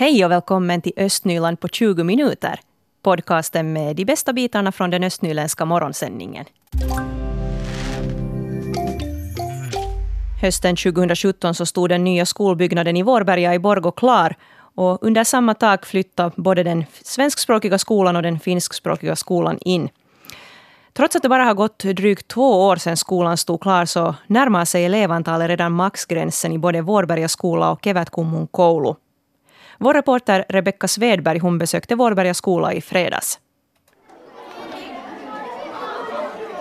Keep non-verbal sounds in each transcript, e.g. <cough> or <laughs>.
Hej och välkommen till Östnyland på 20 minuter. Podcasten med de bästa bitarna från den östnyländska morgonsändningen. Hösten 2017 så stod den nya skolbyggnaden i Vårberga i Borgå klar och under samma tak flyttade både den svenskspråkiga skolan och den finskspråkiga skolan in. Trots att det bara har gått drygt två år sedan skolan stod klar så närmar sig elevantalet redan maxgränsen i både Vårberga skola och Kevätkummun koulu. Vår reporter Rebecka Svedberg hon besökte Vårberga skola i fredags.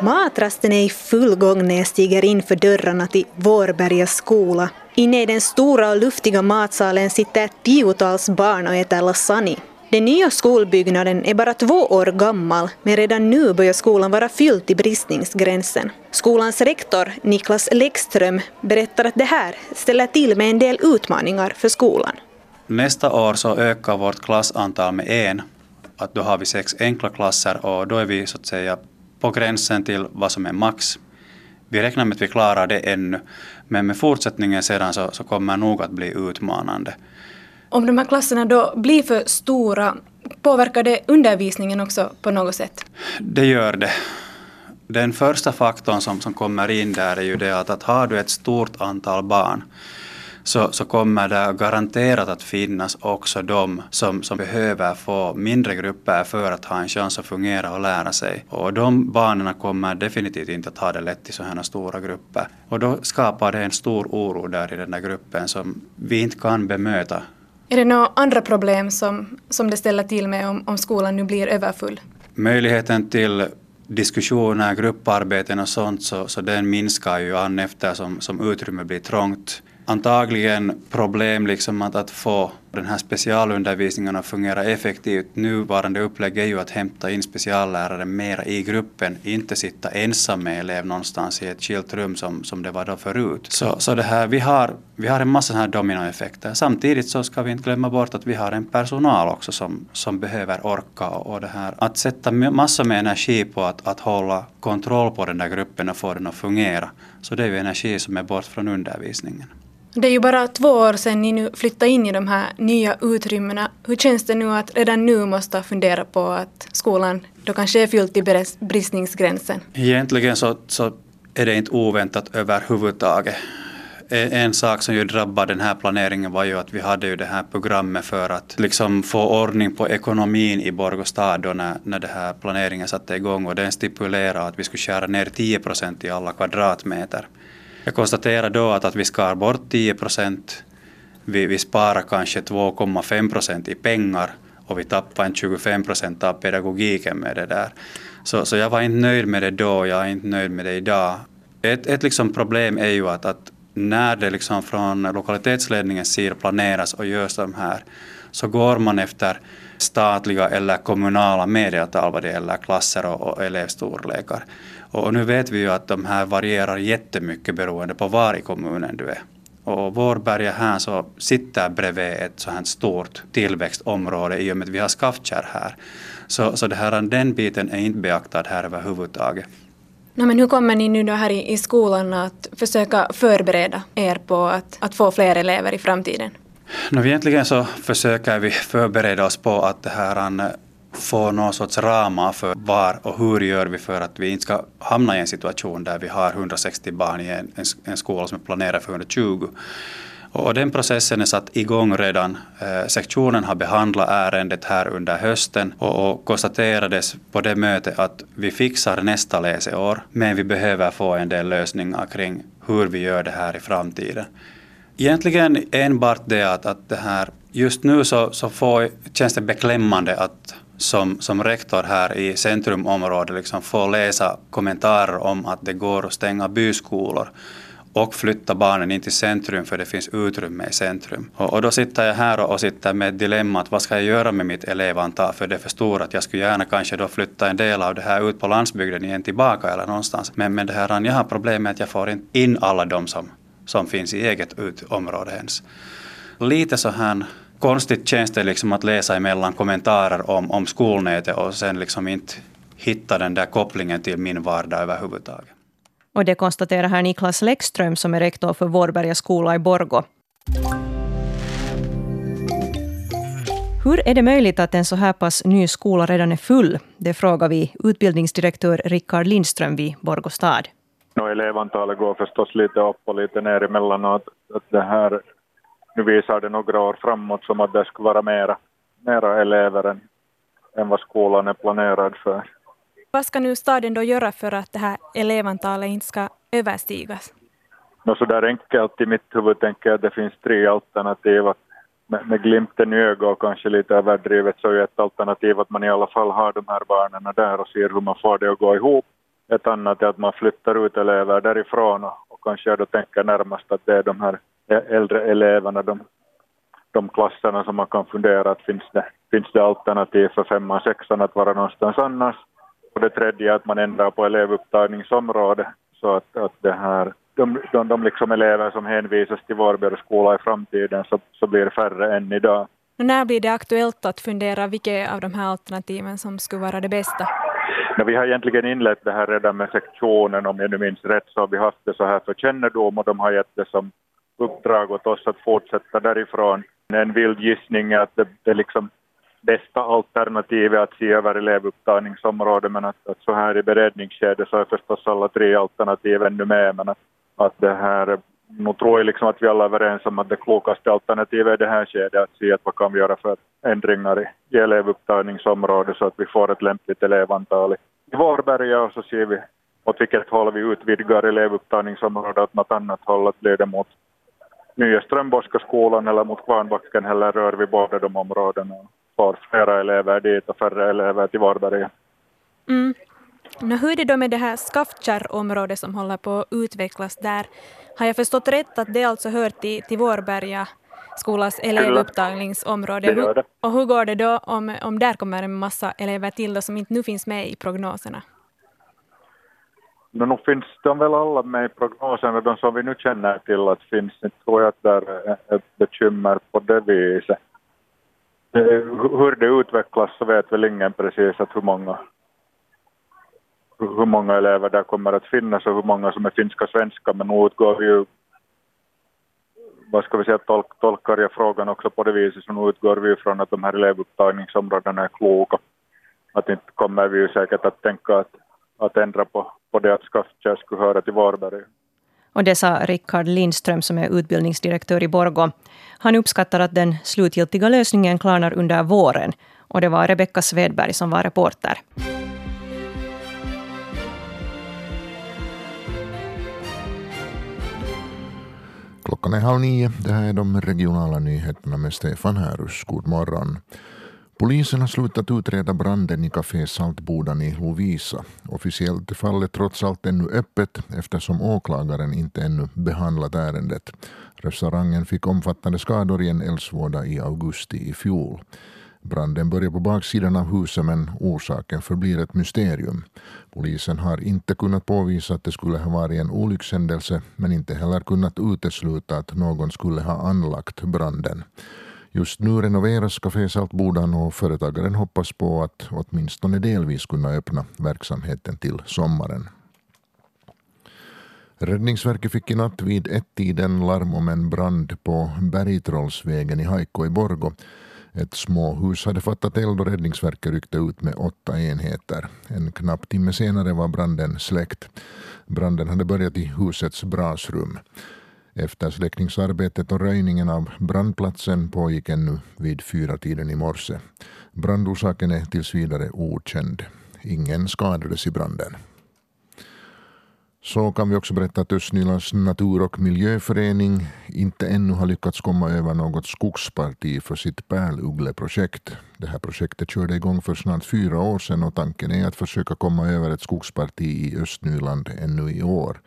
Matrasten är i full gång när jag stiger in för dörrarna till Vårberga skola. Inne i den stora och luftiga matsalen sitter tiotals barn och äter lasagne. Den nya skolbyggnaden är bara två år gammal, men redan nu börjar skolan vara fylld till bristningsgränsen. Skolans rektor, Niklas Läckström, berättar att det här ställer till med en del utmaningar för skolan. Nästa år så ökar vårt klassantal med en. Att då har vi sex enkla klasser och då är vi så att säga på gränsen till vad som är max. Vi räknar med att vi klarar det ännu, men med fortsättningen sedan så, så kommer nog att bli utmanande. Om de här klasserna då blir för stora, påverkar det undervisningen också på något sätt? Det gör det. Den första faktorn som, som kommer in där är ju det att, att har du ett stort antal barn så, så kommer det garanterat att finnas också de som, som behöver få mindre grupper för att ha en chans att fungera och lära sig. Och de barnen kommer definitivt inte att ha det lätt i sådana stora grupper. Och då skapar det en stor oro där i den där gruppen som vi inte kan bemöta. Är det några andra problem som, som det ställer till med om, om skolan nu blir överfull? Möjligheten till diskussioner, grupparbeten och sånt så, så den minskar ju an eftersom som utrymmet blir trångt antagligen problem liksom att, att få den här specialundervisningen att fungera effektivt. Nuvarande upplägg är ju att hämta in speciallärare mera i gruppen, inte sitta ensam med elev någonstans i ett skilt rum som, som det var då förut. Så, så det här, vi, har, vi har en massa här dominoeffekter. Samtidigt så ska vi inte glömma bort att vi har en personal också som, som behöver orka och, och det här. Att sätta massor med energi på att, att hålla kontroll på den där gruppen och få den att fungera. Så det är ju energi som är bort från undervisningen. Det är ju bara två år sedan ni nu flyttade in i de här nya utrymmena. Hur känns det nu att redan nu måste fundera på att skolan då kanske är fylld till bristningsgränsen? Egentligen så, så är det inte oväntat överhuvudtaget. E- en sak som ju drabbade den här planeringen var ju att vi hade ju det här programmet för att liksom få ordning på ekonomin i Borgå stad då när, när den här planeringen satte igång och den stipulerade att vi skulle skära ner 10 procent i alla kvadratmeter. Jag konstaterar då att, att vi skar bort 10 procent, vi, vi sparar kanske 2,5 procent i pengar och vi tappar en 25 procent av pedagogiken med det där. Så, så jag var inte nöjd med det då, jag är inte nöjd med det idag. Ett, ett liksom problem är ju att, att när det liksom från lokalitetsledningens sida planeras och görs de här så går man efter statliga eller kommunala medeltal vad det gäller klasser och, och elevstorlekar. Och nu vet vi ju att de här varierar jättemycket beroende på var i kommunen du är. Och Vårberga här så sitter bredvid ett så här stort tillväxtområde i och med att vi har Skaftkärr här. Så, så det här, den biten är inte beaktad här överhuvudtaget. No, men hur kommer ni nu då här i, i skolan att försöka förbereda er på att, att få fler elever i framtiden? No, egentligen så försöker vi förbereda oss på att det här få någon sorts ramar för var och hur gör vi för att vi inte ska hamna i en situation där vi har 160 barn i en, en, en skola som är planerad för 120. Och den processen är satt igång redan. Eh, sektionen har behandlat ärendet här under hösten och, och konstaterades på det mötet att vi fixar nästa läsår men vi behöver få en del lösningar kring hur vi gör det här i framtiden. Egentligen enbart det att, att det här, just nu så, så får, känns det beklämmande att som, som rektor här i centrumområdet liksom får läsa kommentarer om att det går att stänga byskolor och flytta barnen in till centrum för det finns utrymme i centrum. Och, och då sitter jag här och, och sitter med ett dilemma att vad ska jag göra med mitt elevantal för det är för stort att jag skulle gärna kanske då flytta en del av det här ut på landsbygden igen tillbaka eller någonstans. Men, men det här, jag har problem med att jag får inte in alla de som, som finns i eget ut område ens. Lite så här konstigt känns det liksom att läsa emellan kommentarer om, om skolnätet och sen liksom inte hitta den där kopplingen till min vardag överhuvudtaget. Och det konstaterar här Niklas Läckström som är rektor för Vårberga skola i Borgå. Hur är det möjligt att en så här pass ny skola redan är full? Det frågar vi utbildningsdirektör Rickard Lindström vid Borgå stad. No, elevantalet går förstås lite upp och lite ner emellanåt. Att det här, nu visar det några år framåt som att det skulle vara mera, mera elever än, än vad skolan är planerad för. Vad ska nu staden då göra för att det här elevantalet inte ska överstigas? No, så där enkelt i mitt huvud tänker jag att det finns tre alternativ. Med, med glimten i ögat och kanske lite överdrivet så är ett alternativ att man i alla fall har de här barnen där och ser hur man får det att gå ihop. Ett annat är att man flyttar ut elever därifrån och, och kanske jag då tänker närmast att det är de här äldre eleverna, de, de klasserna som man kan fundera att finns det, finns det alternativ för femman, sexan att vara någonstans annars. Och det tredje är att man ändrar på elevupptagningsområdet så att, att det här, de, de, de liksom elever som hänvisas till Vårbergs skola i framtiden så, så blir färre än idag. Och när blir det aktuellt att fundera vilket av de här alternativen som skulle vara det bästa? Ja, vi har egentligen inlett det här redan med sektionen, om jag nu minns rätt, så har vi haft det så här för kännedom och de har gett det som uppdrag åt oss att fortsätta därifrån. En vild gissning är att det, det liksom bästa alternativet att se över elevupptagningsområdet men att, att så här i beredningsskedet så är förstås alla tre alternativ ännu med men att, att det här nu tror jag liksom att vi alla är överens om att det klokaste alternativet i det här skedet är att se att vad kan vi göra för ändringar i, i elevupptagningsområdet så att vi får ett lämpligt elevantal i Vårberga och så ser vi åt vilket håll vi utvidgar elevupptagningsområdet åt något annat håll, att blir det mot Nya Strömborska skolan eller mot Kvarnbacken eller rör vi båda de områdena och får flera elever dit och färre elever till Vårberga. Mm. Men hur är det då med det här Skaftkärrområdet som håller på att utvecklas där? Har jag förstått rätt att det alltså hör till, till Vårberga skolas elevupptagningsområde? Det det. Och hur går det då om, om där kommer en massa elever till då som inte nu finns med i prognoserna? No, nu finns de väl alla med i prognoserna, de som vi nu känner till att finns. Inte tror jag att det är ett bekymmer på det viset. Hur det utvecklas så vet väl ingen precis att hur många hur många elever där kommer att finnas och hur många som är finska och svenska men nu utgår vi ju vad ska vi säga, tolk, tolkar jag frågan också på det viset så nu utgår vi från att de här elevupptagningsområdena är kloka. Att inte kommer vi ju säkert att tänka att, att ändra på, på det att Skaftkärr skulle höra till Varberg. Och det sa Rickard Lindström som är utbildningsdirektör i Borgå. Han uppskattar att den slutgiltiga lösningen klarnar under våren. Och det var Rebecka Svedberg som var reporter. Klockan är halv nio. Det här är de regionala nyheterna med Stefan Härus. God morgon. Polisen har slutat utreda branden i Café Saltbodan i Lovisa. Officiellt är fallet trots allt ännu öppet eftersom åklagaren inte ännu behandlat ärendet. Restaurangen fick omfattande skador i en eldsvåda i augusti i fjol. Branden började på baksidan av huset men orsaken förblir ett mysterium. Polisen har inte kunnat påvisa att det skulle ha varit en olyckshändelse men inte heller kunnat utesluta att någon skulle ha anlagt branden. Just nu renoveras Café Saltbodan och företagaren hoppas på att åtminstone delvis kunna öppna verksamheten till sommaren. Räddningsverket fick i natt vid ett-tiden larm om en brand på Bergtrollsvägen i Haikko i Borgo. Ett småhus hade fattat eld och räddningsverket ryckte ut med åtta enheter. En knapp timme senare var branden släckt. Branden hade börjat i husets brasrum. Eftersläckningsarbetet och röjningen av brandplatsen pågick ännu vid fyra tiden i morse. Brandorsaken är tills vidare okänd. Ingen skadades i branden. Så kan vi också berätta att Östnylands natur och miljöförening inte ännu har lyckats komma över något skogsparti för sitt pärluggleprojekt. Det här projektet körde igång för snart fyra år sedan och tanken är att försöka komma över ett skogsparti i Östnyland ännu i år.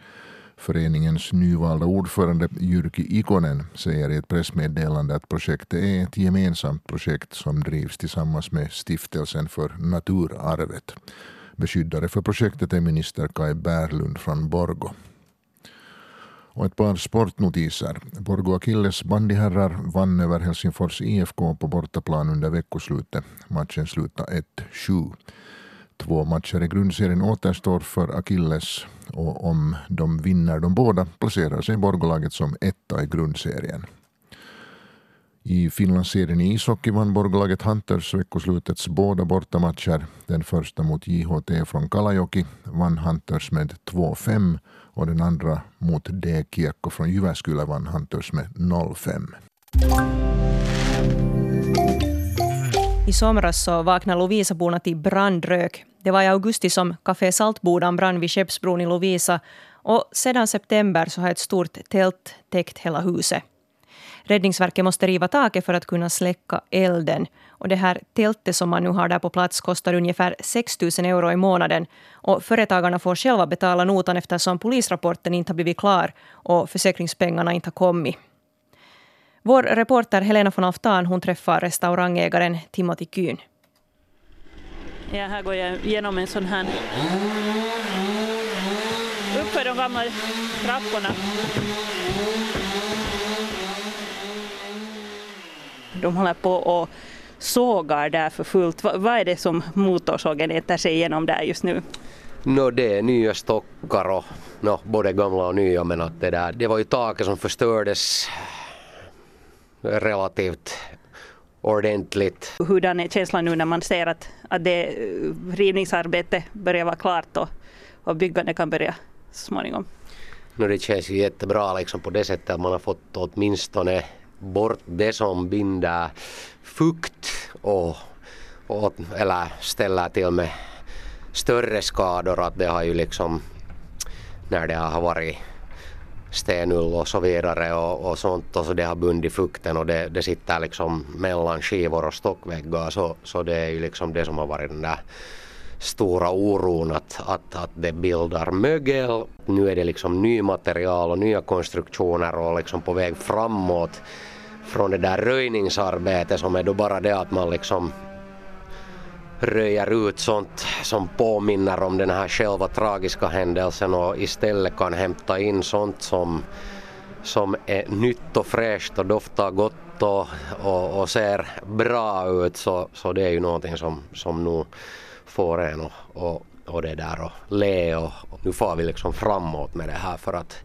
Föreningens nyvalda ordförande Jyrki Ikonen säger i ett pressmeddelande att projektet är ett gemensamt projekt som drivs tillsammans med Stiftelsen för naturarvet. Beskyddare för projektet är minister Kai Bärlund från Borgo. Och ett par sportnotiser. Borgo Akilles bandyherrar vann över Helsingfors IFK på bortaplan under veckoslutet. Matchen slutade 1-7. Två matcher i grundserien återstår för Akilles och om de vinner de båda placerar sig Borgolaget som etta i grundserien. I Finlandsserien i ishockey vann Borgolaget Hunters veckoslutets båda bortamatcher. Den första mot JHT från Kalajoki vann Hunters med 2-5 och den andra mot D-Kiekko från Jyväskylä vann Hunters med 0-5. I somras så vaknade Lovisaborna till brandrök. Det var i augusti som Café Saltbodan brann vid Skeppsbron i Lovisa och sedan september så har ett stort tält täckt hela huset. Räddningsverket måste riva taket för att kunna släcka elden. Och det här tältet som man nu har där på plats kostar ungefär 6 000 euro i månaden. Och företagarna får själva betala notan eftersom polisrapporten inte har blivit klar och försäkringspengarna inte har kommit. Vår reporter Helena von Alftan hon träffar restaurangägaren Timothy Kuhn. Ja, här går jag igenom en sån här uppför de gamla trapporna. De håller på och sågar där för fullt. Vad är det som motorsågen äter sig igenom där just nu? No, det är nya stockar och no, både gamla och nya men att det där, det var ju taket som förstördes relativt ordentligt. Hurdan är känslan nu när man ser att, att det rivningsarbetet börjar vara klart och, och byggandet kan börja så småningom? No, det känns ju jättebra liksom på det sättet att man har fått åtminstone bort det som binder fukt och, och eller ställer till med större skador. Att det har ju liksom när det har varit stenull och så vidare och, och sånt och så det har bundit fukten och det, det sitter liksom mellan skivor och stockväggar så, så det är ju liksom det som har varit den där stora oron att, att, att det bildar mögel. Nu är det liksom ny material och nya konstruktioner och liksom på väg framåt från det där röjningsarbetet som är då bara det att man liksom röjer ut sånt som påminner om den här själva tragiska händelsen och istället kan hämta in sånt som, som är nytt och fräscht och doftar gott och, och, och ser bra ut. Så, så det är ju någonting som, som nu får en och, och, och det där och le och, och nu får vi liksom framåt med det här för att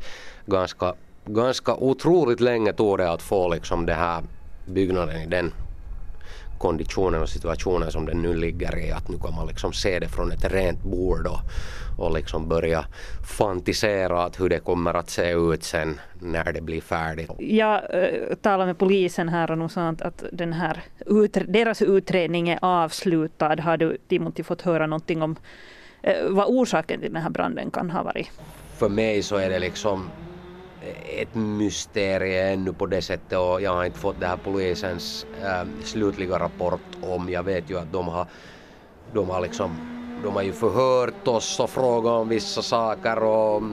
ganska, ganska otroligt länge tog det att få liksom det här byggnaden i den konditionen och situationen som den nu ligger i. Att nu kan man liksom se det från ett rent bord och, och liksom börja fantisera att hur det kommer att se ut sen när det blir färdigt. Jag äh, talade med polisen här och de sa att, den här ut, deras utredning är avslutad. Har du Timothy fått höra någonting om äh, vad orsaken till den här branden kan ha varit? För mig så är det liksom ett mysterium ännu på det sättet och jag har inte fått det här polisens äh, slutliga rapport om. Jag vet ju att de har, de har liksom de har ju förhört oss och frågat om vissa saker och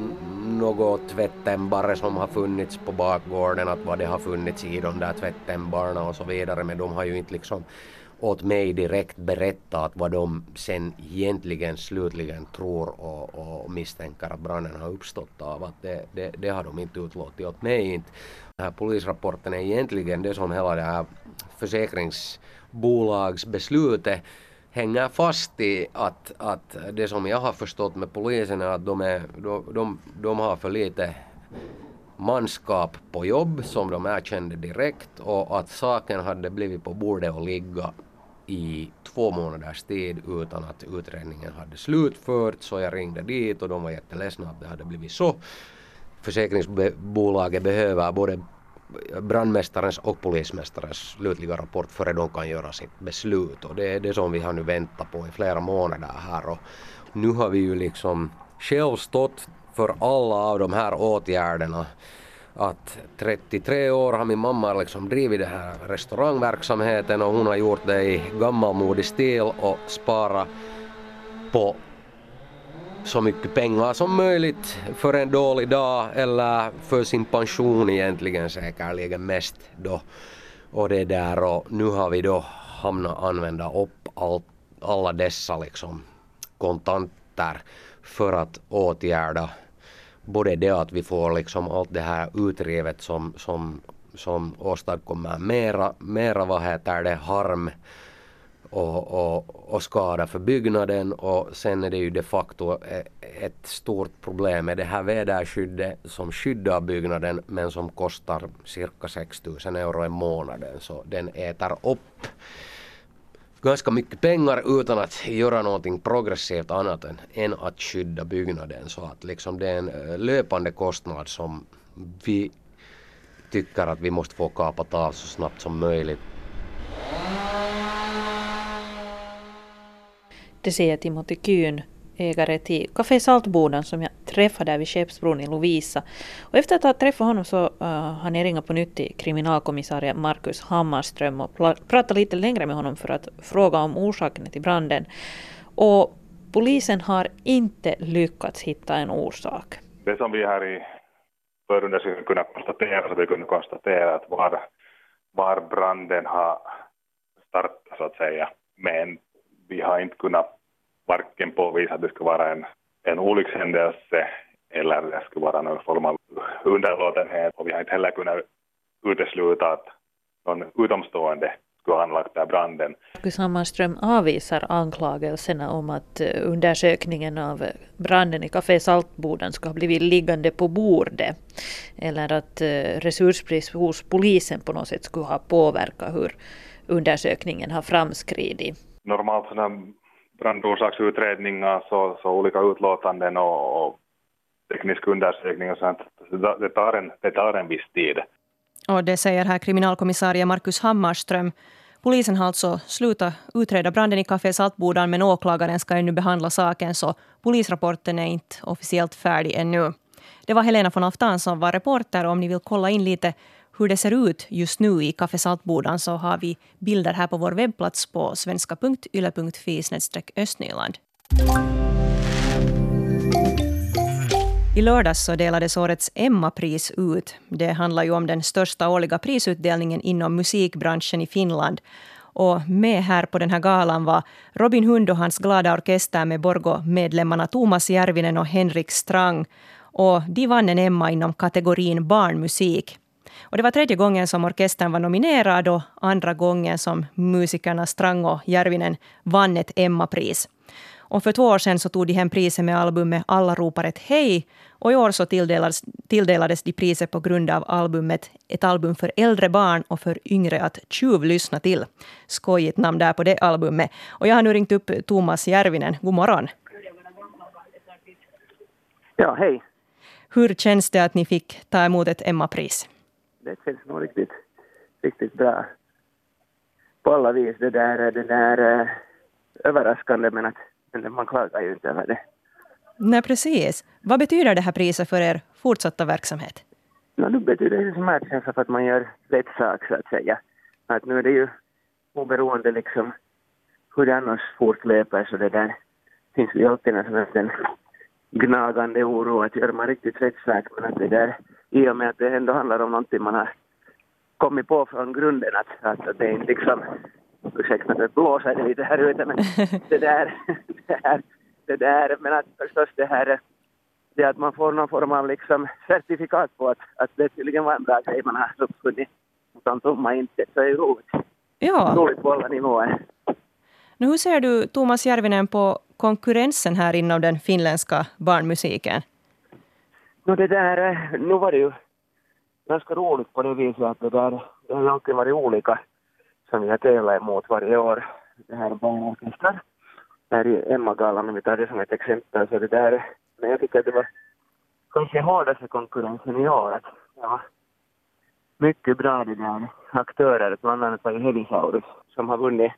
något tvättämbare som har funnits på bakgården, att vad det har funnits i de där tvättämbarna och så vidare men de har ju inte liksom åt mig direkt berättat vad de sen egentligen slutligen tror och, och misstänker att branden har uppstått av. Att det, det, det har de inte utlåtit åt mig. Inte. Den här polisrapporten är egentligen det som hela det här försäkringsbolagsbeslutet hänger fast i att, att det som jag har förstått med polisen är att de, är, de, de, de har för lite manskap på jobb som de erkände direkt och att saken hade blivit på bordet och ligga i två månaders tid utan att utredningen hade slutförts så jag ringde dit och de var jätteledsna att det hade blivit så. Försäkringsbolaget behöver både brandmästarens och polismästarens slutliga rapport före de kan göra sitt beslut. Och det är det som vi har nu väntat på i flera månader här. Och nu har vi ju liksom själv stått för alla av de här åtgärderna att 33 år har min mamma liksom drivit den här restaurangverksamheten och hon har gjort det i gammalmodig stil och sparat på så mycket pengar som möjligt för en dålig dag eller för sin pension egentligen säkerligen mest då. Och det där och nu har vi då hamnat använda upp all, alla dessa liksom kontanter för att åtgärda både det att vi får liksom allt det här utrivet som, som, som åstadkommer mera, mera vad heter det, harm och, och, och skada för byggnaden. Och sen är det ju de facto e, ett stort problem med det här väderskyddet som skyddar byggnaden men som kostar cirka 6 000 euro i månaden. Så den äter upp ganska mycket pengar utan att göra någonting progressivt annat än, än att skydda byggnaden så att liksom det är en eh, löpande kostnad som vi tycker att vi måste få kapat av så snabbt som möjligt. Det säger Timothy Kuhn, ägare till Café Saltboden som jag träffade där vid Skeppsbron i Lovisa. Och efter att ha träffat honom så uh, har ni ringat på nytt till kriminalkommissarie Markus Hammarström och pratat lite längre med honom för att fråga om orsaken till branden. Och polisen har inte lyckats hitta en orsak. Det som vi här i förundersökningen kunnat konstatera, så vi kunde konstatera att var, var branden har startat så att säga. Men vi har inte kunnat varken påvisa att det skulle vara en, en olyckshändelse eller det skulle vara någon form av underlåtenhet och vi har inte heller kunnat utesluta att någon utomstående skulle ha anlagt den branden. Marcus Hammarström avvisar anklagelserna om att eh, undersökningen av branden i Café Saltboden skulle ha blivit liggande på bordet eller att eh, resursbrist hos polisen på något sätt skulle ha påverkat hur undersökningen har framskridit. Normalt sådana brandorsaksutredningar så, så olika utlåtanden och, och teknisk undersökning och sånt, det tar, en, det tar en viss tid. Och det säger här kriminalkommissarie Markus Hammarström. Polisen har alltså slutat utreda branden i Café Saltbodan men åklagaren ska ännu behandla saken så polisrapporten är inte officiellt färdig ännu. Det var Helena von Aftan som var reporter. Om ni vill kolla in lite hur det ser ut just nu i Café Saltbodan så har vi bilder här på vår webbplats på svenska.yle.fi östnyland. I lördags så delades årets Emma-pris ut. Det handlar ju om den största årliga prisutdelningen inom musikbranschen i Finland. Och med här på den här galan var Robin Hund och hans glada orkester med Borgo-medlemmarna Thomas Järvinen och Henrik Strang. Och de vann en Emma inom kategorin barnmusik. Och det var tredje gången som orkestern var nominerad och andra gången som musikerna Strang och Järvinen vann ett Emma-pris. Och för två år sedan så tog de hem priset med albumet Alla ropar ett hej. Och i år så tilldelades, tilldelades de priset på grund av albumet Ett album för äldre barn och för yngre att tjuvlyssna till. Skojigt namn där på det albumet. Och jag har nu ringt upp Thomas Järvinen. God morgon. Ja, hej. Hur känns det att ni fick ta emot ett Emma-pris? Det känns nog riktigt, riktigt bra på alla vis. Det där, det där äh, överraskande men att men man klagar ju inte över det. Nej, precis. Vad betyder det här priset för er fortsatta verksamhet? No, nu betyder det smärtkänsla för att man gör rätt sak så att säga. Att nu är det ju oberoende liksom hur det annars fortlöper så det där finns ju alltid en sån gnagande oro att gör man riktigt rätt sak men att det där i och med att det ändå handlar om någonting man har kommit på från grunden att, att det är liksom, ursäkta att det blåser lite här ute men <laughs> det där, det där, det där, men att förstås det här det att man får någon form av liksom certifikat på att, att det tydligen var en bra grej man har uppfunnit utan tomma inte, så är det roligt. Ja. Roligt på alla nivåer. Nu, hur ser du, Thomas Järvinen, på konkurrensen här inom den finländska barnmusiken? No, det där, nu var det ju ganska roligt på det viset att det där, det har alltid varit olika som vi har tävlat emot varje år. Det här barnorkestrar. Här i Emma-galan, om vi tar det som ett exempel, så det där, men jag tycker att det var kanske hårdaste konkurrensen i år. Att ja, mycket bra det där aktörer, bland annat var ju Helisaurus som har vunnit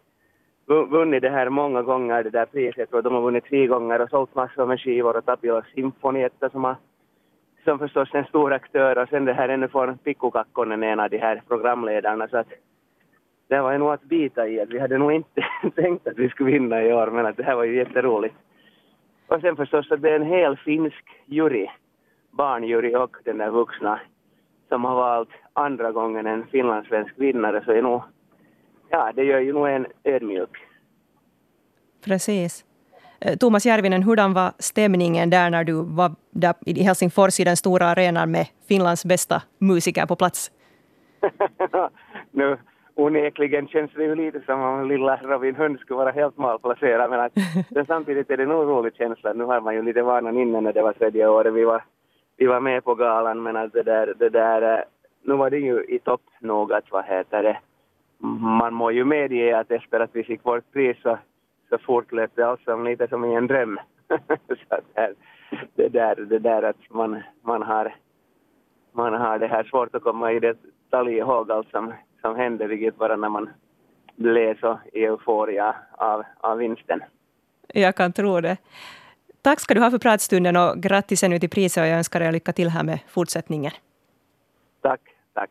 vunnit det här många gånger, det där priset. Jag tror de har vunnit tre gånger och sålt massor med skivor och Tapio Symfoni som har som förstås en stor aktör och sen det här ännu från Pikkukakkonen, en av de här programledarna så att det var nog att bita i att vi hade nog inte <laughs> tänkt att vi skulle vinna i år men att det här var ju jätteroligt. Och sen förstås att det är en hel finsk jury, barnjury och den där vuxna som har valt andra gången en finlandssvensk vinnare så är nog, ja det gör ju nog en ödmjuk. Precis. Eh, Thomas Järvinen, hurdan var stämningen där när du var där i Helsingfors i den stora arenan med Finlands bästa musiker på plats? <laughs> nu onekligen känns det ju lite som om lilla Robin Hund skulle vara helt malplacerad. Men, att, <laughs> men samtidigt är det nog rolig känsla. Nu har man ju lite vanan innan när det var tredje året vi var, vi var med på galan. Men att det där, det där, nu var det ju i topp nog att vad heter det, man må ju medge att efter att vi fick vårt pris så, så fortlöpte det alltså lite som i en dröm. <laughs> så det, det, där, det där att man, man, har, man har det här svårt att komma i detalj ihåg allt som, som hände riktigt bara när man blev så euforia av, av vinsten. Jag kan tro det. Tack ska du ha för pratstunden och grattis ännu till priset och jag önskar er lycka till här med fortsättningen. Tack, tack.